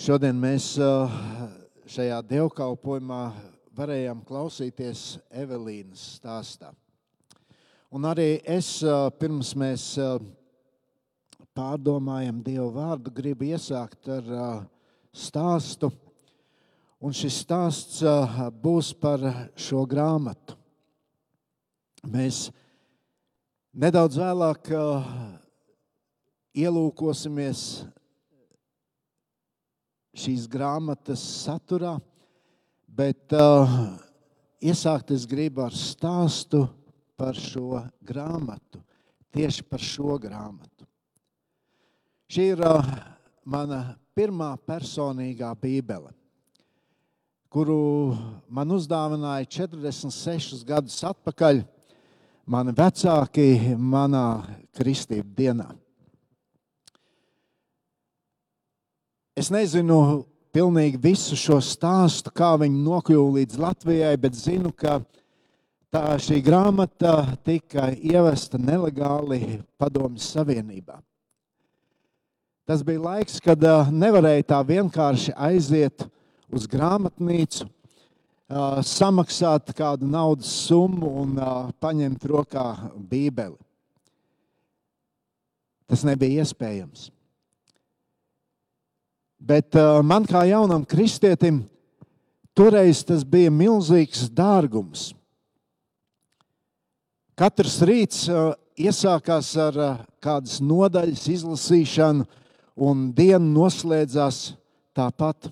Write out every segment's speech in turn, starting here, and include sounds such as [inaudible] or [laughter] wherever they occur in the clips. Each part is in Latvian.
Šodien mēs uh, šajā dievkalpojumā varējām klausīties Evelīnas stāstā. Un arī es, uh, pirms mēs uh, pārdomājam Dievu vārdu, gribu iesākt ar stāstu. Un šis stāsts būs par šo grāmatu. Mēs nedaudz vēlāk ielūkosimies šīs grāmatas saturā, bet uh, iesākt es gribu ar stāstu par šo grāmatu, tieši par šo grāmatu. Šī ir uh, mana pirmā personīgā bībele, kuru man uzdāvināja 46 gadus atpakaļ mani vecāki manā kristību dienā. Es nezinu pilnīgi visu šo stāstu, kā viņi nokļuva līdz Latvijai, bet zinu, ka tā šī grāmata tika ievesta nelegāli Padomjas Savienībā. Tas bija laiks, kad nevarēja tā vienkārši aiziet uz grāmatnīcu, samaksāt kādu naudas summu un paņemt rokā Bībeli. Tas nebija iespējams. Bet uh, man kā jaunam kristietim, toreiz tas bija milzīgs dārgums. Katrs rīts uh, iesākās ar uh, kādas nodaļas izlasīšanu, un diena noslēdzās tāpat.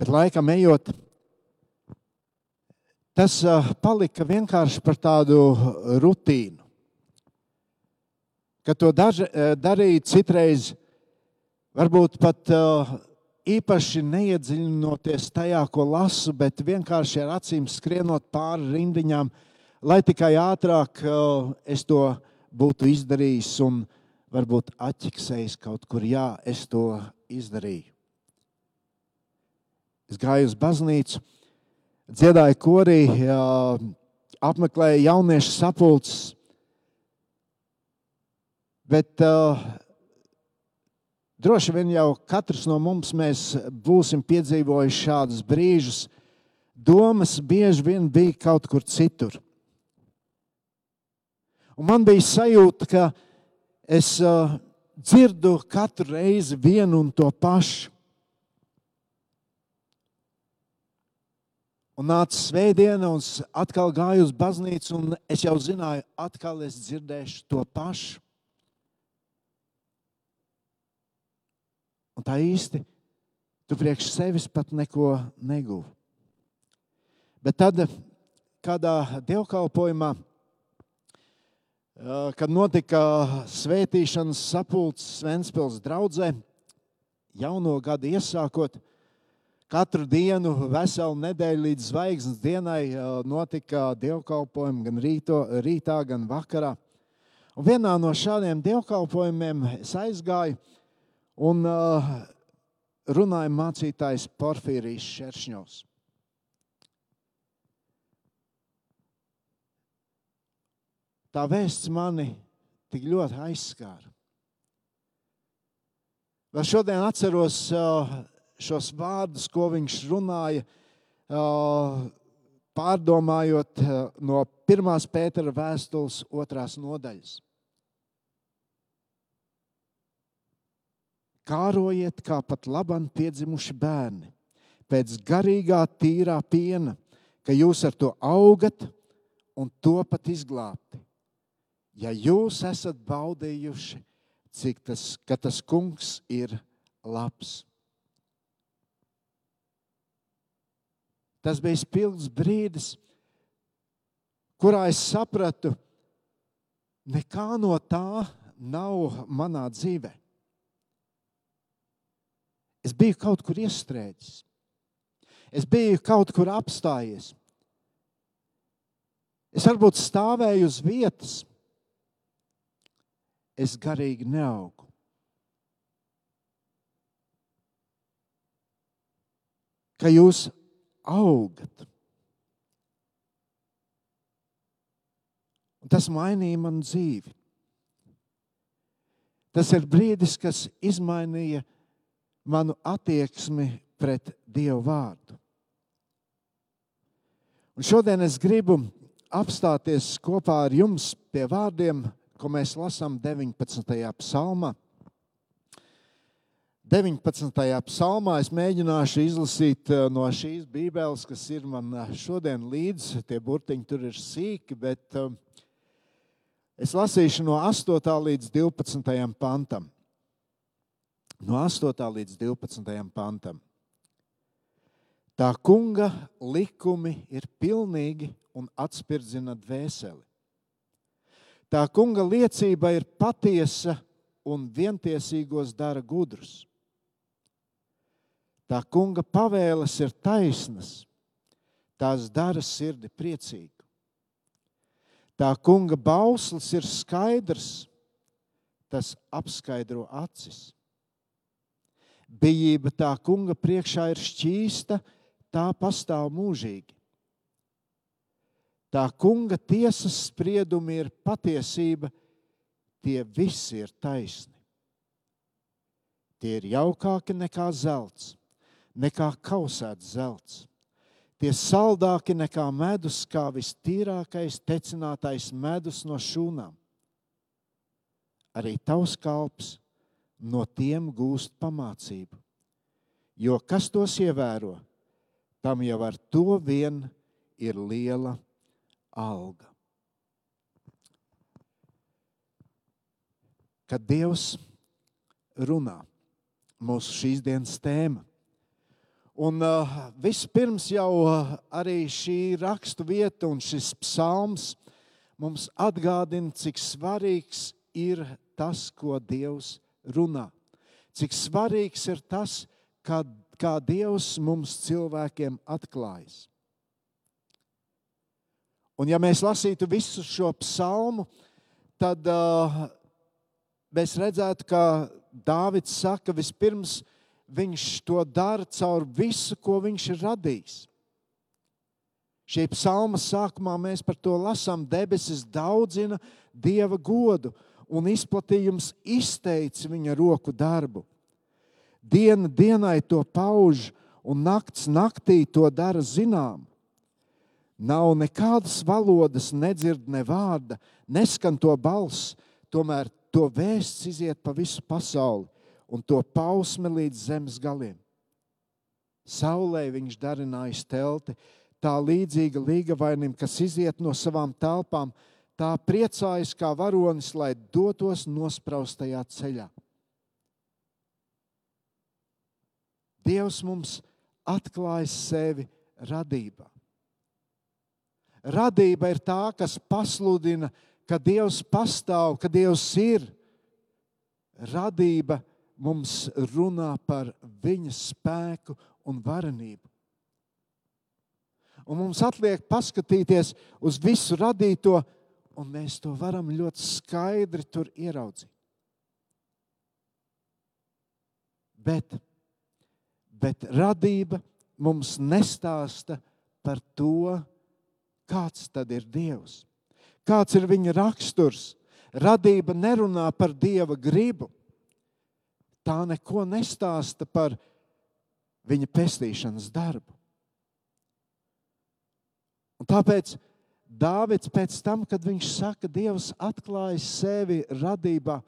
Bet laikam ejot, tas palika vienkārši par tādu rutīnu ka to daž, eh, darīja citreiz, varbūt pat uh, īpaši neiedziļinoties tajā, ko lasu, bet vienkārši ar acīm skrienot pāri rindiņām, lai tikai ātrāk uh, es to būtu izdarījis un varbūt atķiksējis kaut kur, jā, es to izdarīju. Es gāju uz baznīcu, dziedāju korī, apmeklēju jauniešu sapulces Bet uh, droši vien jau katrs no mums būsim piedzīvojuši šādus brīžus. Domas bieži vien bija kaut kur citur. Un man bija sajūta, ka es uh, dzirdu katru reizi vienu un to pašu. Un nāca svētdiena, un atkal gāju uz baznīcu, un es jau zināju, atkal es dzirdēšu to pašu. Un tā īsti tu priekš sevis pat neko neguvi. Bet tad, kādā dievkalpojumā, kad notika svētīšanas sapulces Ventspils draudzē, jauno gadu iesākot, katru dienu, veselu nedēļu līdz zvaigznes dienai notika dievkalpojumi gan rīto, rītā, gan vakarā. Un vienā no šādiem dievkalpojumiem es aizgāju, Un uh, runāja mācītājs Porfīrijs Šeršņovs. Tā vēsts mani tik ļoti aizskāra. Vēl šodien atceros uh, šos vārdus, ko viņš runāja, uh, pārdomājot no pirmās Pētera vēstules otrās nodaļas. Kārojiet kā pat labam piedzimuši bērni, pēc garīgā, tīrā piena, ka jūs ar to augat un topat izglābti. Ja jūs esat baudījuši, cik tas, tas kungs ir labs. Tas bija spilgts brīdis, kurā es sapratu, nekā no tā nav manā dzīvēm. Es biju kaut kur iestrēdzis. Es biju kaut kur apstājies. Es varbūt stāvēju uz vietas. Es garīgi neaugu. Ka jūs augat. Un tas mainīja manu dzīvi. Tas ir brīdis, kas izmainīja manu attieksmi pret Dievu vārdu. Un šodien es gribu apstāties kopā ar jums pie vārdiem, ko mēs lasām 19. psalmā. 19. psalmā es mēģināšu izlasīt eh, no šīs Bībeles, kas ir man eh, šodien līdzi. Tie burtiņi tur ir sīki, bet uh, Es lasīšu no 8. līdz 12. pantam. No 8. līdz 12. pantam. Tā kunga likumi ir pilnīgi un atspirdzina dvēseli. Tā kunga liecība ir patiesa un vientiesīgos dara gudrus. Tā kunga pavēles ir taisnas, tās dara sirdi priecīgu. Tā kunga bauslis ir skaidrs, tas apskaidro acis. Bijība tā kunga priekšā ir šķīsta, tā pastāv mūžīgi. Tā kunga tiesas spriedumi ir patiesība, tie visi ir taisni. Tie ir jaukāki nekā zelts, nekā kausēts zelts Tie saldāki nekā medus, kā vistīrākais tecinātais medus no šūnām. Arī tavs kalps no tiem gūst pamācību. Jo kas tos ievēro, tam jau ar to vien ir liela alga. Kad Dievs runā, mūsu šīs dienas tēma Un uh, vispirms jau uh, arī šī rakstu vieta un šis psalms mums atgādina, cik svarīgs ir tas, ko Dievs runā. Cik svarīgs ir tas, kā, kā Dievs mums cilvēkiem atklājas. Un ja mēs lasītu visu šo psalmu, tad uh, mēs redzētu, ka Dāvids saka, vispirms viņš to dara caur visu, ko viņš ir radījis. Šī psalma sākumā mēs par to lasām, debesis daudzina dieva godu, un izplatījums izteica viņa roku darbu. Diena dienai to pauž, un nakts naktī to dara zinām. Nav nekādas valodas, nedzird ne vārda, neskan to balss, tomēr to vēsts iziet pa visu pasauli un to pausme līdz zemes galiem. Saulē viņš darināja telti, tā līdzīga līgavainim, kas iziet no savām telpām, tā priecājas kā varonis, lai dotos nospraustajā ceļā. Dievs mums atklāja sevi radībā. Radība ir tā, kas pasludina, ka Dievs pastāv, ka Dievs ir. Radība mums runā par viņa spēku un varenību. Un mums atliek paskatīties uz visu radīto, un mēs to varam ļoti skaidri tur ieraudzīt. Bet, bet radība mums nestāsta par to, kāds tad ir Dievs, kāds ir viņa raksturs. Radība nerunā par Dieva gribu tā neko nestāsta par viņa pestīšanas darbu. Un tāpēc Dāvids pēc tam, kad viņš saka, Dievs atklāja sevi radībā,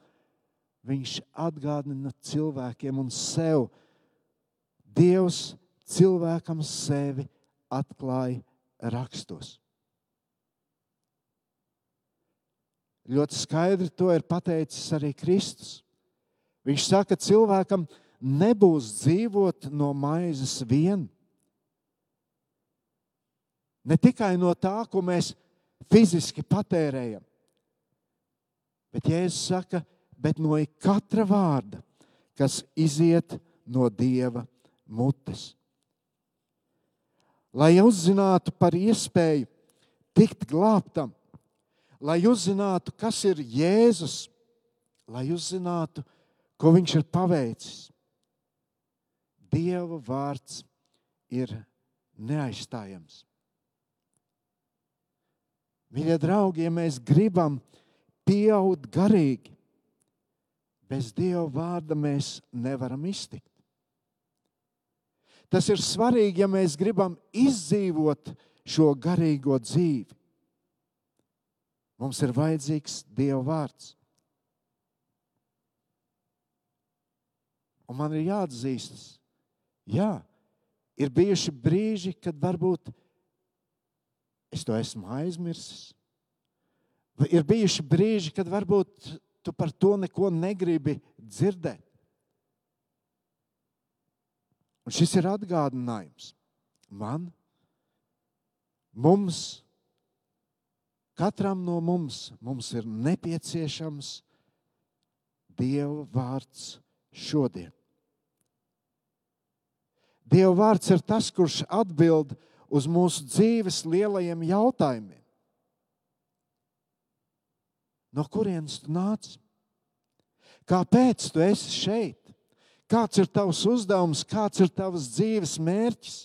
viņš atgādina cilvēkiem un sev. Dievs cilvēkam sevi atklāja rakstos. Ļoti skaidri to ir pateicis arī Kristus. Viņš saka, ka cilvēkam nebūs dzīvot no maizes vien. Ne tikai no tā, ko mēs fiziski patērējam, bet Jēzus saka, bet no katra vārda, kas iziet no Dieva mutes. Lai uzzinātu par iespēju tikt glābtam, lai uzzinātu, kas ir Jēzus, lai uzzinātu, ko viņš ir paveicis. Dieva vārds ir neaizstājams. Mīļie draugi, ja mēs gribam pieaugt garīgi, Bez Dieva vārda mēs nevaram iztikt. Tas ir svarīgi, ja mēs gribam izdzīvot šo garīgo dzīvi. Mums ir vajadzīgs Dieva vārds. Un man ir jāatzīstas, jā, ir bijuši brīži, kad varbūt es to esmu aizmirsis. Ir bijuši brīži, kad varbūt tu par to neko negribi dzirdēt. Un šis ir atgādinājums man, mums, katram no mums, mums ir nepieciešams Dieva vārds šodien. Dieva vārds ir tas, kurš atbild uz mūsu dzīves lielajiem jautājumiem. No kurienes tu nāc? Kāpēc tu esi šeit? Kāds ir tavs uzdevums, kāds ir tavs dzīves mērķis?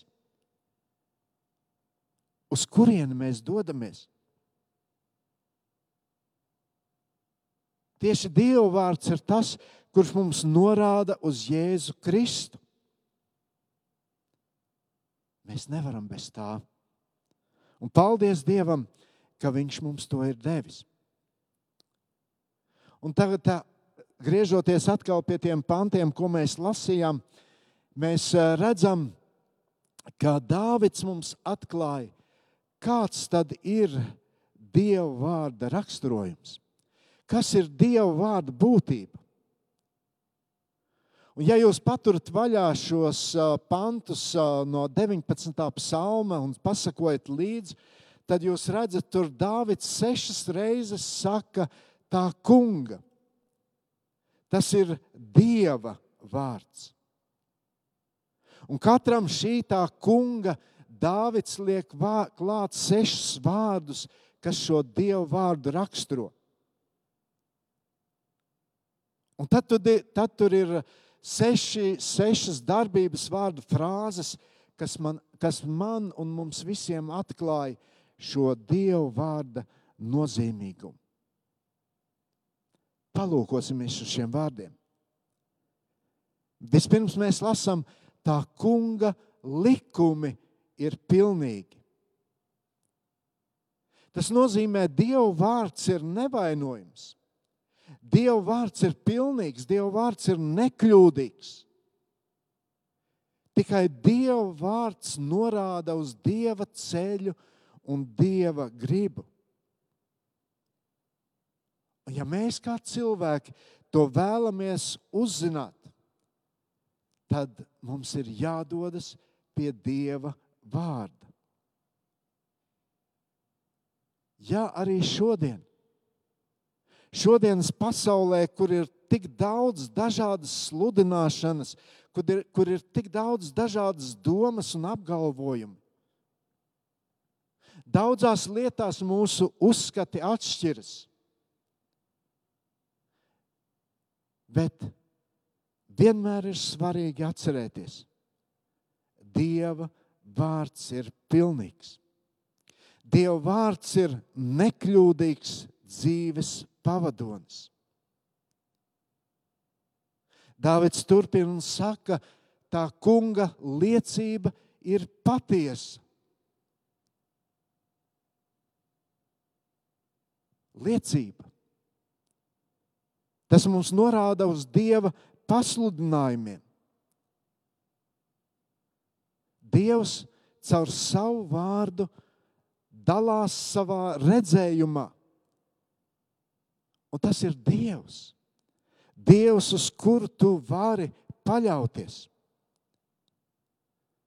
Uz kurieni mēs dodamies? Tieši Dieva vārds ir tas, kurš mums norāda uz Jēzu Kristu. Mēs nevaram bez tā. Un paldies Dievam, ka Viņš mums to ir devis. Un tagad tā griežoties atkal pie tiem pantiem, ko mēs lasījām, mēs redzam, ka Dāvids mums atklāja, kāds tad ir Dieva vārda raksturojums. Kas ir Dieva vārda būtība? Un ja jūs paturat vaļā šos pantus no 19. psalma un pasakojat līdzi, tad jūs redzat, tur Dāvids sešas reizes saka tā kunga. Tas ir Dieva vārds. Un katram šī tā kunga Dāvids liek klāt sešus vārdus, kas šo Dievu vārdu raksturo. Un tad, tad tur ir seši, sešas darbības vārdu frāzes, kas man, kas man un mums visiem atklāja šo Dievu vārda nozīmīgumu. Palūkosimies uz šiem vārdiem. Vispirms mēs lasām, tā kunga likumi ir pilnīgi. Tas nozīmē, ka Dieva vārds ir nevainojams. Dieva vārds ir pilnīgs, Dieva vārds ir nekļūdīgs. Tikai Dieva vārds norāda uz Dieva ceļu un Dieva gribu. Un ja mēs kā cilvēki to vēlamies uzzināt, tad mums ir jādodas pie Dieva vārda. Jā, arī šodien. Šodienas pasaulē, kur ir tik daudz dažādas sludināšanas, kur ir, kur ir tik daudz dažādas domas un apgalvojumi. Daudzās lietās mūsu uzskati atšķiras. Bet vienmēr ir svarīgi atcerēties, Dieva vārds ir pilnīgs. Dieva vārds ir nekļūdīgs dzīves pavadonis. Dāvids turpina un saka, tā kunga liecība ir patiesa. Liecība. Tas mums norāda uz Dieva pasludinājumiem. Dievs caur savu vārdu dalās savā redzējumā. Un tas ir Dievs. Dievs, uz kuru tu vari paļauties.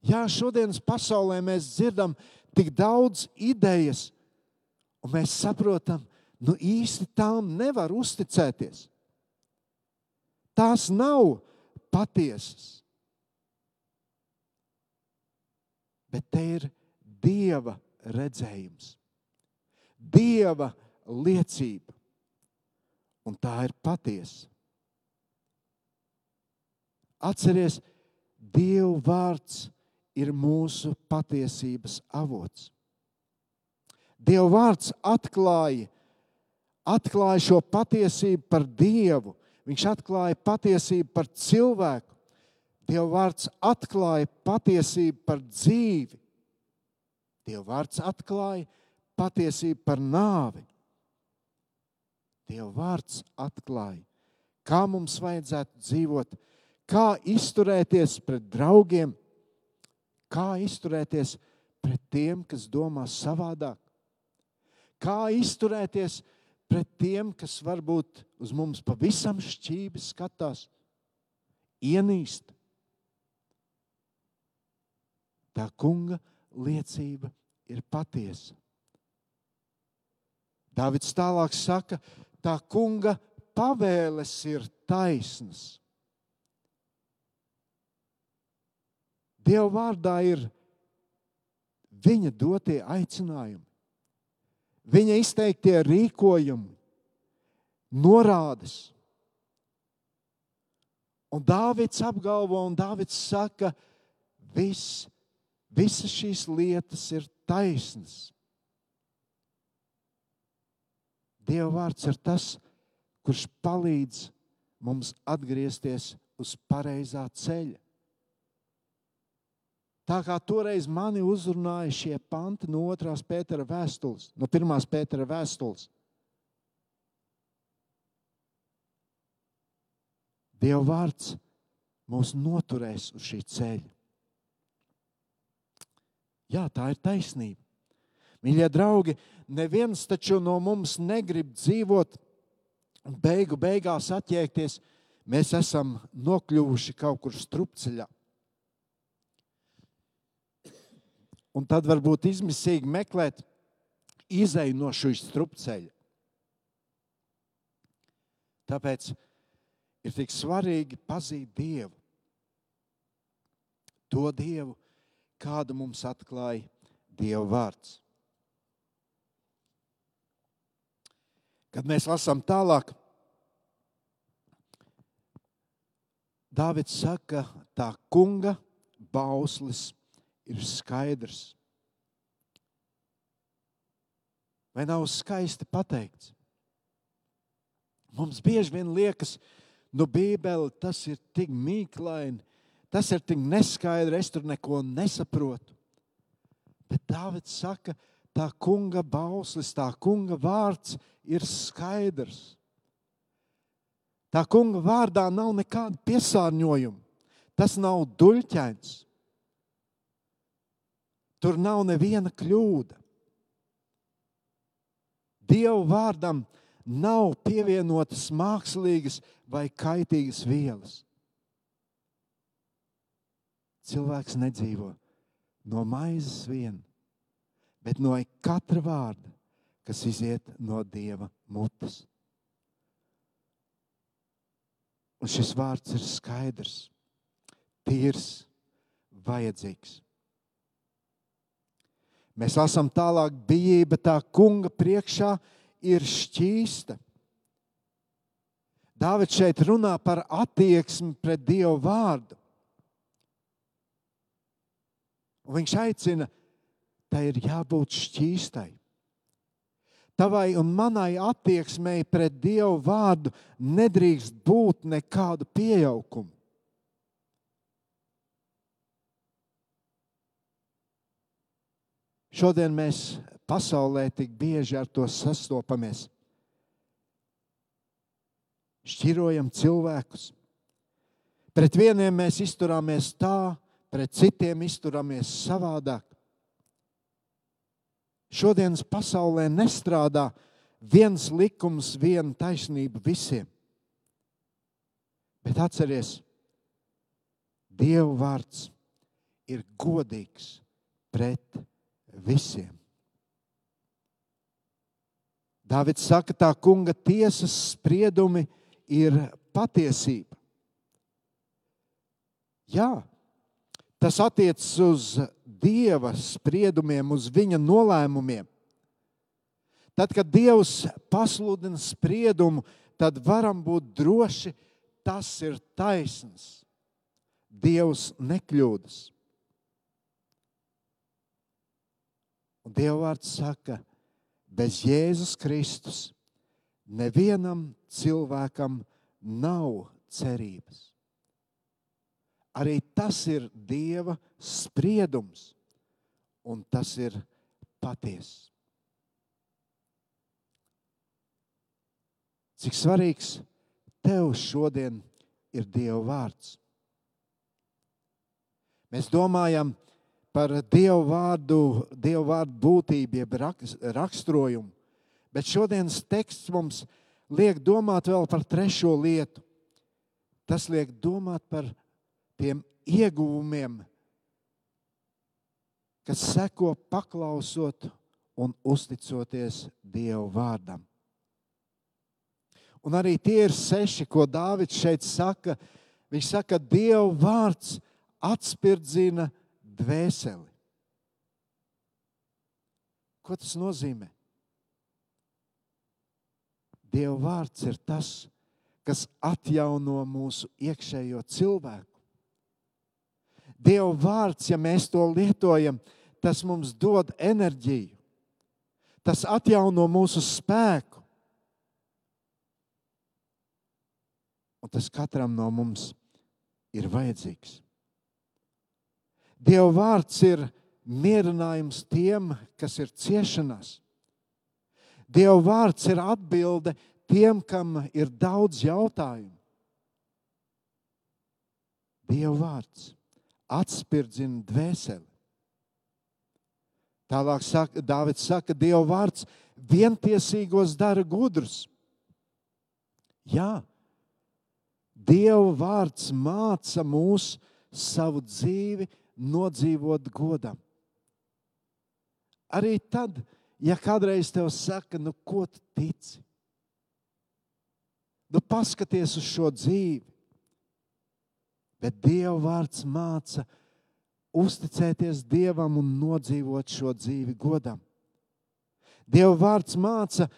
Jā, šodienas pasaulē mēs dzirdam tik daudz idejas, un mēs saprotam, nu īsti tām nevar uzticēties tās nav patiesas. Bet te ir Dieva redzējums, Dieva liecība, un tā ir patiesa. Atcerieties, Dieva vārds ir mūsu patiesības avots. Dieva vārds atklāja, atklāja šo patiesību par Dievu, Viņš atklāja patiesību par cilvēku. Dieva vārds atklāja patiesību par dzīvi. Dieva vārds atklāja patiesību par nāvi. Dieva vārds atklāja, kā mums vajadzētu dzīvot, kā izturēties pret draugiem, kā izturēties pret tiem, kas domā savādāk, kā izturēties pret tiem, kas varbūt uz mums pavisam šķīvi skatās, ienīst. Tā kunga liecība ir patiesa. Dāvids tālāk saka, tā kunga pavēles ir taisnas. Dieva vārdā ir viņa dotie aicinājumi, viņa izteiktie rīkojumi, norādes. Un Dāvids apgalvo, un Dāvids saka, viss, visas šīs lietas ir taisnas. Dieva vārds ir tas, kurš palīdz mums atgriezties uz pareizā ceļa. Tā kā toreiz mani uzrunāja šie panti no 2. pētera vēstules, no 1. pētera vēstules. Dieva vārds mūs noturēs uz šī ceļa. Jā, tā ir taisnība. Mīļie draugi, neviens taču no mums negrib dzīvot un beigu beigās attiekties. Mēs esam nokļuvuši kaut kur strupceļā. Un tad varbūt izmisīgi meklēt izēju no šīs strupceļa. Tāpēc ir tik svarīgi pazīt Dievu. To Dievu, kādu mums atklāja Dieva vārds. Kad mēs lasām tālāk, Dāvids saka, tā kunga bauslis ir skaidrs. Vai nav skaisti pateikts? Mums bieži vien liekas, nu, Bībele tas ir tik mīklaini, tas ir tik neskaidri, es tur neko nesaprotu. Bet Dāvids saka, tā kunga bauslis, tā kunga vārds ir skaidrs. Tā kunga vārdā nav nekāda piesārņojuma. Tas nav duļķains. Tur nav neviena kļūda. Dievu vārdam nav pievienotas mākslīgas vai kaitīgas vielas. Cilvēks nedzīvo no maizes vien, bet no katra vārda, kas iziet no Dieva mutes. Un šis vārds ir skaidrs, tīrs, vajadzīgs. Mēs lasām tālāk, bijība tā kunga priekšā ir šķīsta. Dāvids šeit runā par attieksmi pret Dievu vārdu. Un viņš aicina, tai ir jābūt šķīstai. Tavai un manai attieksmei pret Dievu vārdu nedrīkst būt nekādu pieaugumu. Šodien mēs pasaulē tik bieži ar to sastopamies. Šķirojam cilvēkus. Pret vieniem mēs izturāmies tā, pret citiem izturāmies savādāk. Šodienas pasaulē nestrādā viens likums, viena taisnība visiem. Bet atcerieties, Dieva vārds ir godīgs pret visiem. Dāvids saka, tā kunga tiesas spriedumi ir patiesība. Jā, tas attiecas uz Dieva spriedumiem, uz viņa nolēmumiem. Tad, kad Dievs pasludina spriedumu, tad varam būt droši, tas ir taisns. Dievs nekļūdas. Un Dieva vārds saka, bez Jēzus Kristus nevienam cilvēkam nav cerības. Arī tas ir Dieva spriedums, un tas ir patiesa. Cik svarīgs tev šodien ir Dieva vārds? Mēs domājam par Dieva vārdu, Dieva vārdu būtību, jeb raksturojumu, bet šodienas teksts mums liek domāt vēl par trešo lietu. Tas liek domāt par tiem ieguvumiem, kas seko paklausot un uzticoties Dieva vārdam. Un arī tie ir seši, ko Dārvids šeit saka. Viņš saka, ka Dieva vārds atspirdzina dvēseli. Ko tas nozīmē? Dieva vārds ir tas, kas atjauno mūsu iekšējo cilvēku. Dieva vārds, ja mēs to lietojam, tas mums dod enerģiju. Tas atjauno mūsu spēku. Un tas katram no mums ir vajadzīgs. Dieva vārds ir mierinājums tiem, kas ir ciešanās. Dieva vārds ir atbilde tiem, kam ir daudz jautājumu. Dieva vārds atspirdzina dvēseli. Tālāk saka, Dāvids saka, Dieva vārds vientiesīgos dara gudrus. Jā, Dieva vārds māca mūs savu dzīvi nodzīvot godam. Arī tad, ja kādreiz tev saka, nu, ko tu tici, nu, paskaties uz šo dzīvi. Bet Dieva vārds māca uzticēties Dievam un nodzīvot šo dzīvi godam. Dieva vārds māca,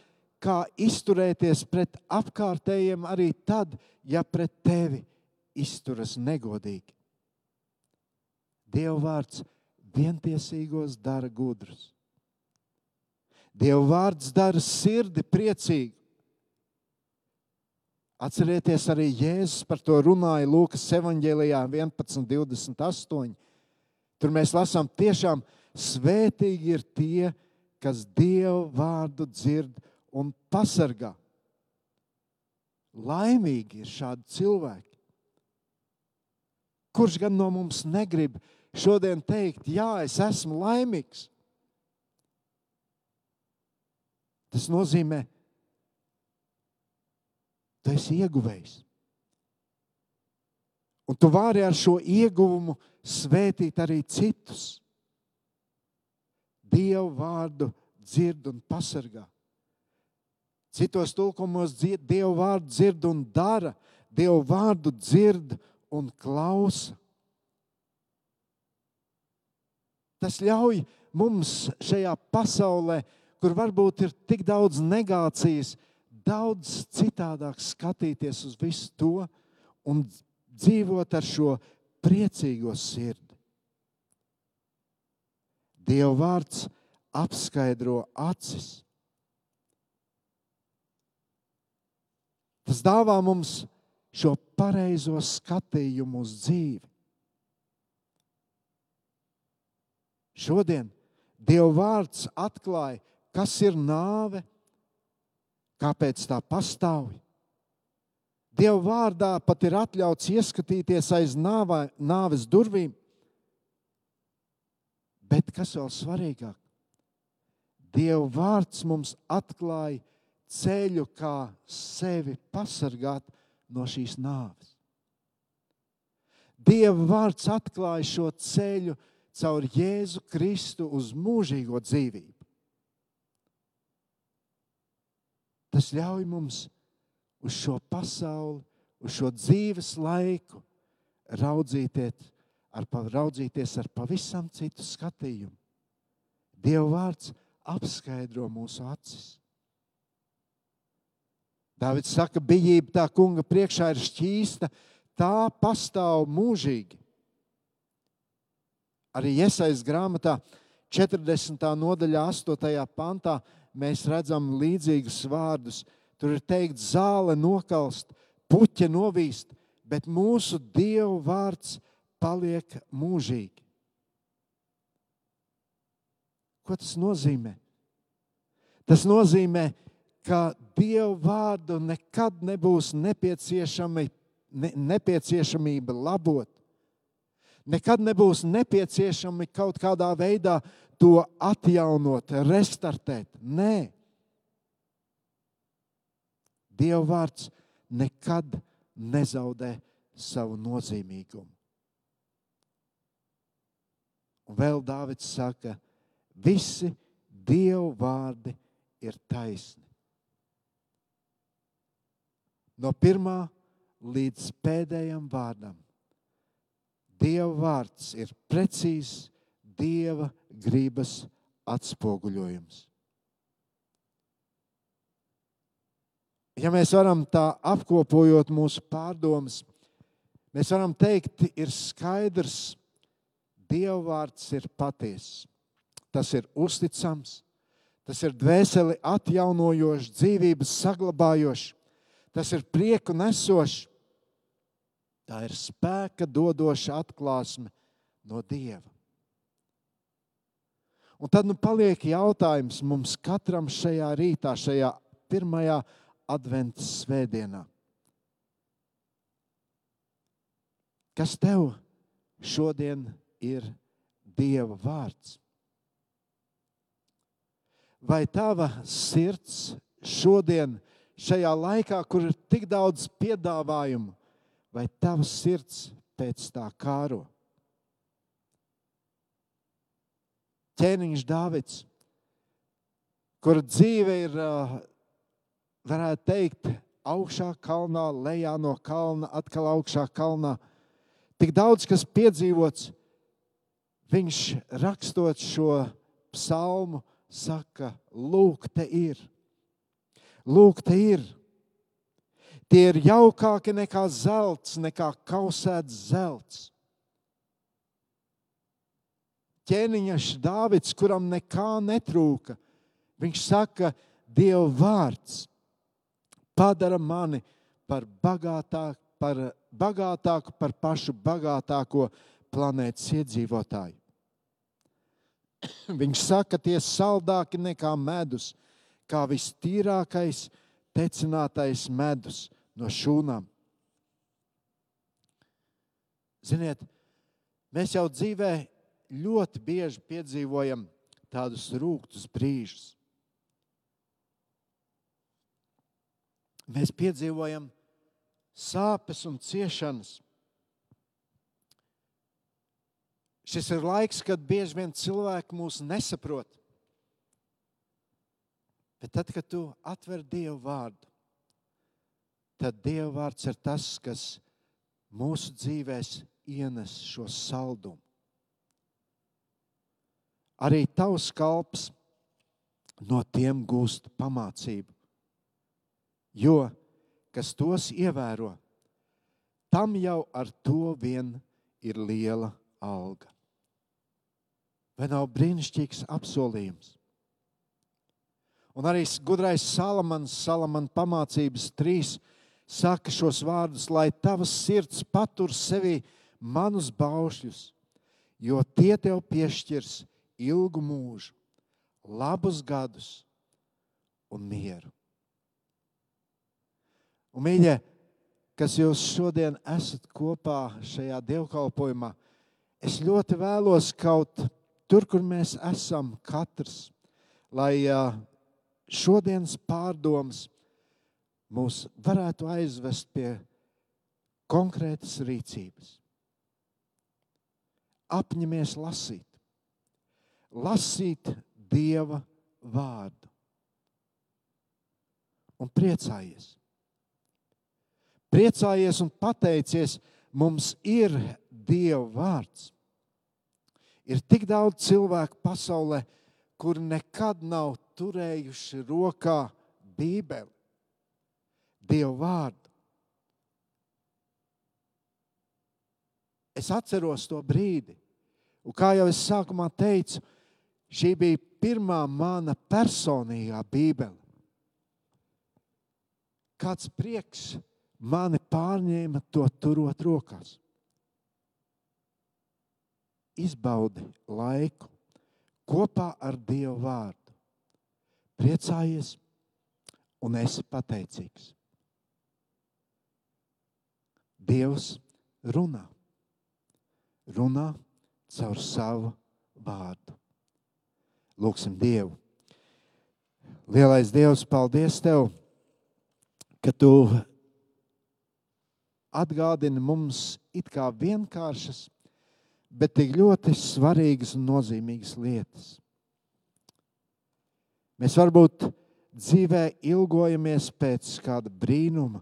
kā izturēties pret apkārtējiem arī tad, ja pret tevi izturas negodīgi. Dieva vārds vientiesīgos dara gudrus. Dieva vārds dara sirdi priecīgu. Atcerieties, arī Jēzus par to runāja Lūkas evanģēlijā 11.28. Tur mēs lasām, tiešām svētīgi ir tie, kas Dieva vārdu dzird un pasargā. Laimīgi ir šādi cilvēki. Kurš gan no mums negrib šodien teikt, jā, es esmu laimīgs? Tas nozīmē, tu esi ieguvējis. Un tu vari ar šo ieguvumu svētīt arī citus. Dievu vārdu dzird un pasargā. Citos tulkumos Dievu vārdu dzird un dara, Dievu vārdu dzird un klausa. Tas ļauj mums šajā pasaulē, kur varbūt ir tik daudz negācijas, daudz citādāk skatīties uz visu to un dzīvot ar šo priecīgo sirdi. Dieva vārds apskaidro acis. Tas dāvā mums šo pareizo skatījumu uz dzīvi. Šodien Dieva vārds atklāja, kas ir nāve, kāpēc tā pastāv. Dieva vārdā pat ir atļauts ieskatīties aiz nāvā, nāves durvīm. Bet kas vēl svarīgāk? Dieva vārds mums atklāja ceļu, kā sevi pasargāt no šīs nāves. Dieva vārds atklāja šo ceļu caur Jēzu Kristu uz mūžīgo dzīvību. Tas ļauj mums uz šo pasauli, uz šo dzīves laiku raudzīties ar, raudzīties ar pavisam citu skatījumu. Dieva vārds apskaidro mūsu acis. Dāvids saka, bijība tā kunga priekšā ir šķīsta, tā pastāv mūžīgi. Arī iesaistīts grāmatā 40. nodaļā, 8. pantā, mēs redzam līdzīgus vārdus. Tur ir teikts, zāle nokalst, puķa novīst, bet mūsu Dieva vārds paliek mūžīgi. Ko tas nozīmē? Tas nozīmē, ka Dieva vārdu nekad nebūs nepieciešami, ne, nepieciešamība labot. Nekad nebūs nepieciešami kaut kādā veidā to atjaunot, restartēt. Nē, Dieva vārds nekad nezaudē savu nozīmīgumu. Un vēl Dāvids saka, visi Dieva vārdi ir taisni. No pirmā līdz pēdējam vārdam. Dieva vārds ir precīzs Dieva gribas atspoguļojums. Ja mēs varam tā apkopojot mūsu pārdomas, mēs varam teikt, ir skaidrs, Dieva vārds ir patiess. Tas ir uzticams, tas ir dvēseli atjaunojošs, dzīvības saglabājošs, tas ir prieku nesošs. Tā ir spēka dodoša atklāsme no Dieva. Un tad nu paliek jautājums mums katram šajā rītā, šajā pirmajā adventas svētdienā. Kas tev šodien ir Dieva vārds? Vai tava sirds šodien, šajā laikā, kur ir tik daudz piedāvājumu, vai tava sirds pēc tā kāro? Ķēniņš Dāvids, kura dzīve ir, varētu teikt, augšā kalnā, lejā no kalna, atkal augšā kalnā. Tik daudz, kas piedzīvots, viņš rakstot šo psalmu, saka, lūk, te ir. Lūk, te ir. Tie ir jaukāki nekā zelts, nekā kausēts zelts ķēniņš Dāvids, kuram nekā netrūka. Viņš saka, Dieva vārds padara mani par bagātāku, par bagātāku, par pašu bagātāko planētas iedzīvotāju. [clears throat] Viņš saka, tie saldāki nekā medus, kā vistīrākais, tecinātais medus no šūnām. Ziniet, mēs jau dzīvē ļoti bieži piedzīvojam tādus rūktus brīžus. Mēs piedzīvojam sāpes un ciešanas. Šis ir laiks, kad bieži vien cilvēki mūs nesaprot. Bet tad, kad tu atver Dievu vārdu, tad Dieva vārds ir tas, kas mūsu dzīvēs ienes šo saldumu arī tavs kalps no tiem gūst pamācību. Jo, kas tos ievēro, tam jau ar to vien ir liela alga. Vai nav brīnišķīgs apsolījums? Un arī gudrais Salamans, Salamana pamācības trīs, saka šos vārdus, lai tavs sirds patur sevi manus baušļus, jo tie tev piešķirs ilgu mūžu, labus gadus un mieru. Un, mīļie, kas jūs šodien esat kopā šajā dievkalpojumā, es ļoti vēlos kaut tur, kur mēs esam, katrs, lai šodienas pārdomas mūs varētu aizvest pie konkrētas rīcības. Apņemies lasīt lasīt Dieva vārdu un priecājies. Priecājies un pateicies, mums ir Dieva vārds. Ir tik daudz cilvēku pasaulē, kur nekad nav turējuši rokā Bībeli, Dieva vārdu. Es atceros to brīdi, un kā jau es sākumā teicu, Šī bija pirmā mana personīgā Bībele. Kāds prieks mani pārņēma to turot rokās. Izbaudi laiku kopā ar Dievu vārdu. Priecājies un esi pateicīgs. Dievs runā, runā caur savu vārdu. Lūksim Dievu. Lielais Dievs, paldies Tev, ka Tu atgādini mums it kā vienkāršas, bet tik ļoti svarīgas un nozīmīgas lietas. Mēs varbūt dzīvē ilgojamies pēc kāda brīnuma,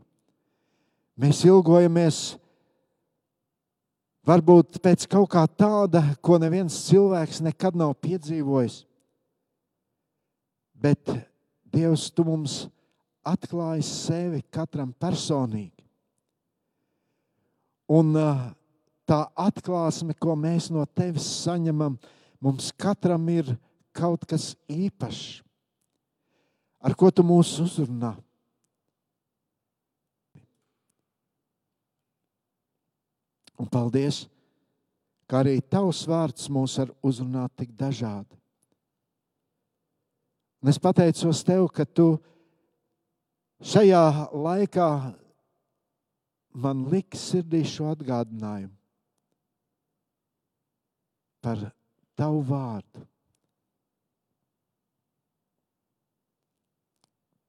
Mēs ilgojamies varbūt pēc kaut kā tāda, ko neviens cilvēks nekad nav piedzīvojis. Bet Dievs, tu mums atklāji sevi katram personīgi. Un tā atklāsme, ko mēs no tevis saņemam, mums katram ir kaut kas īpašs, ar ko tu mūs uzrunā. Un paldies, ka arī tavs vārds mūs var uzrunāt tik dažādi. Un es pateicos tev, ka tu šajā laikā man liki sirdī šo atgādinājumu par tavu vārdu.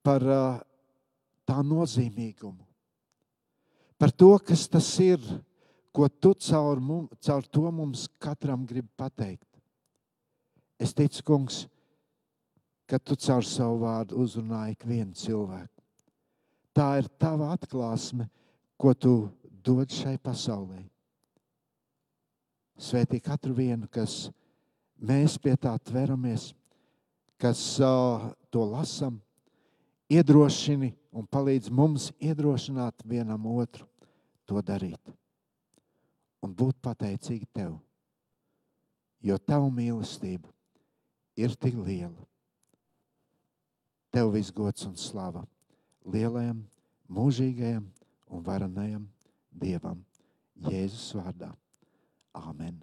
Par uh, tā nozīmīgumu, par to, kas tas ir ko tu caur, mum, caur to mums katram gribi pateikt. Es ticu, kungs, ka tu caur savu vārdu uzrunāji ikvienu cilvēku. Tā ir tava atklāsme, ko tu dod šai pasaulē. Svētī katru vienu, kas mēs pie tā tveramies, kas uh, to lasam, iedrošini un palīdz mums iedrošināt vienam otru to darīt un būt pateicīgi tev. Jo tavu mīlestību ir tik liela. Tev viss gods un slava lielajam, mūžīgajam un varenajam Dievam Jēzus vārdā. Āmen!